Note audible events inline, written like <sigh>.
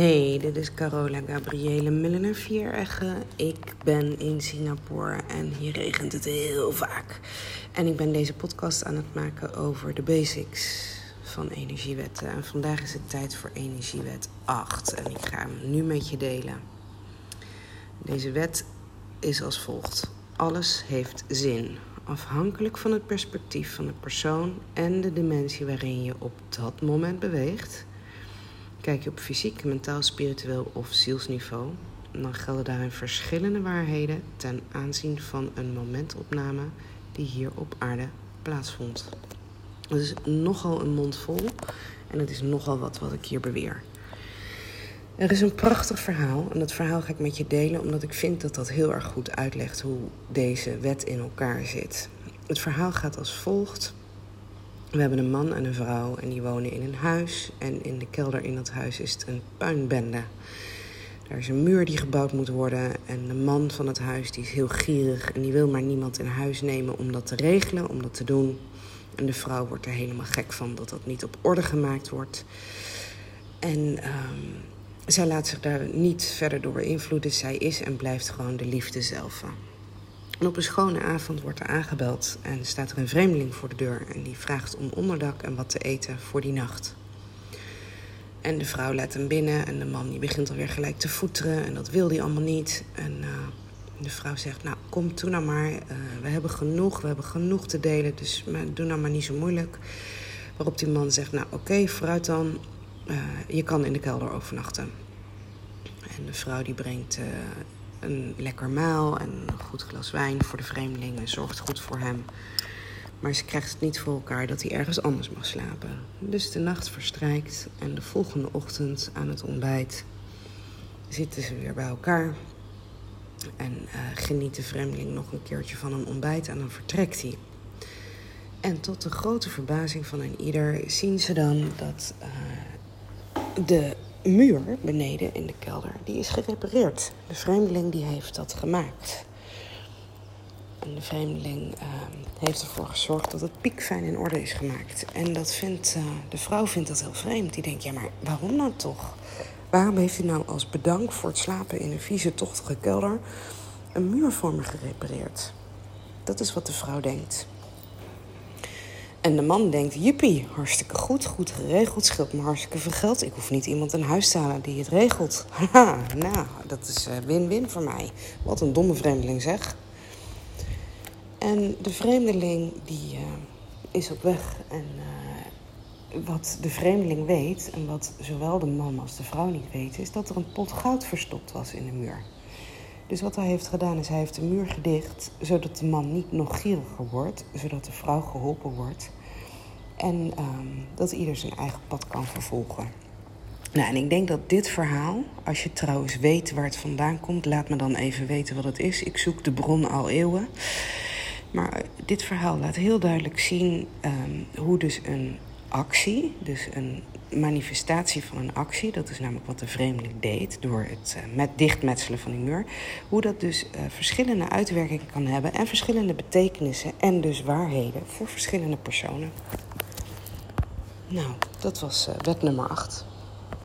Hey, dit is Carola Gabriele Millener Vieregge. Ik ben in Singapore en hier regent het heel vaak. En ik ben deze podcast aan het maken over de basics van energiewetten. En vandaag is het tijd voor energiewet 8 en ik ga hem nu met je delen. Deze wet is als volgt. Alles heeft zin, afhankelijk van het perspectief van de persoon en de dimensie waarin je op dat moment beweegt Kijk je op fysiek, mentaal, spiritueel of zielsniveau, dan gelden daarin verschillende waarheden ten aanzien van een momentopname die hier op aarde plaatsvond. Het is nogal een mond vol en het is nogal wat wat ik hier beweer. Er is een prachtig verhaal en dat verhaal ga ik met je delen omdat ik vind dat dat heel erg goed uitlegt hoe deze wet in elkaar zit. Het verhaal gaat als volgt. We hebben een man en een vrouw en die wonen in een huis. En in de kelder in dat huis is het een puinbende. Er is een muur die gebouwd moet worden. En de man van het huis die is heel gierig. En die wil maar niemand in huis nemen om dat te regelen, om dat te doen. En de vrouw wordt er helemaal gek van dat dat niet op orde gemaakt wordt. En um, zij laat zich daar niet verder door beïnvloeden. Zij is en blijft gewoon de liefde zelf. En op een schone avond wordt er aangebeld en staat er een vreemdeling voor de deur en die vraagt om onderdak en wat te eten voor die nacht. En de vrouw laat hem binnen en de man die begint alweer gelijk te voeteren en dat wil hij allemaal niet. En uh, de vrouw zegt, nou kom toe nou maar, uh, we hebben genoeg, we hebben genoeg te delen, dus doe nou maar niet zo moeilijk. Waarop die man zegt, nou oké, okay, vooruit dan, uh, je kan in de kelder overnachten. En de vrouw die brengt een lekker maal en een goed glas wijn voor de vreemdeling en zorgt goed voor hem. Maar ze krijgt het niet voor elkaar dat hij ergens anders mag slapen. Dus de nacht verstrijkt en de volgende ochtend aan het ontbijt zitten ze weer bij elkaar. En uh, geniet de vreemdeling nog een keertje van een ontbijt en dan vertrekt hij. En tot de grote verbazing van een ieder zien ze dan dat uh, de muur beneden in de kelder, die is gerepareerd. De vreemdeling die heeft dat gemaakt. En de vreemdeling uh, heeft ervoor gezorgd dat het piekfijn in orde is gemaakt. En dat vindt, uh, de vrouw vindt dat heel vreemd. Die denkt, ja maar waarom nou toch? Waarom heeft hij nou als bedank voor het slapen in een vieze, tochtige kelder... een muur voor me gerepareerd? Dat is wat de vrouw denkt. En de man denkt, jippie, hartstikke goed, goed geregeld, scheelt me hartstikke veel geld. Ik hoef niet iemand in huis te halen die het regelt. <laughs> Haha, nou, dat is eh, win-win voor mij. Wat een domme vreemdeling zeg. En de vreemdeling die uh, is op weg en uh, wat de vreemdeling weet... en wat zowel de man als de vrouw niet weten... is dat er een pot goud verstopt was in de muur. Dus wat hij heeft gedaan is, hij heeft de muur gedicht... zodat de man niet nog gieriger wordt, zodat de vrouw geholpen wordt... en um, dat ieder zijn eigen pad kan vervolgen. Nou, en ik denk dat dit verhaal, als je trouwens weet waar het vandaan komt... laat me dan even weten wat het is. Ik zoek de bron al eeuwen. Maar dit verhaal laat heel duidelijk zien um, hoe dus een actie, dus een manifestatie van een actie, dat is namelijk wat de vreemdeling deed door het uh, met dichtmetselen van die muur, hoe dat dus uh, verschillende uitwerkingen kan hebben en verschillende betekenissen en dus waarheden voor verschillende personen. Nou, dat was uh, wet nummer 8.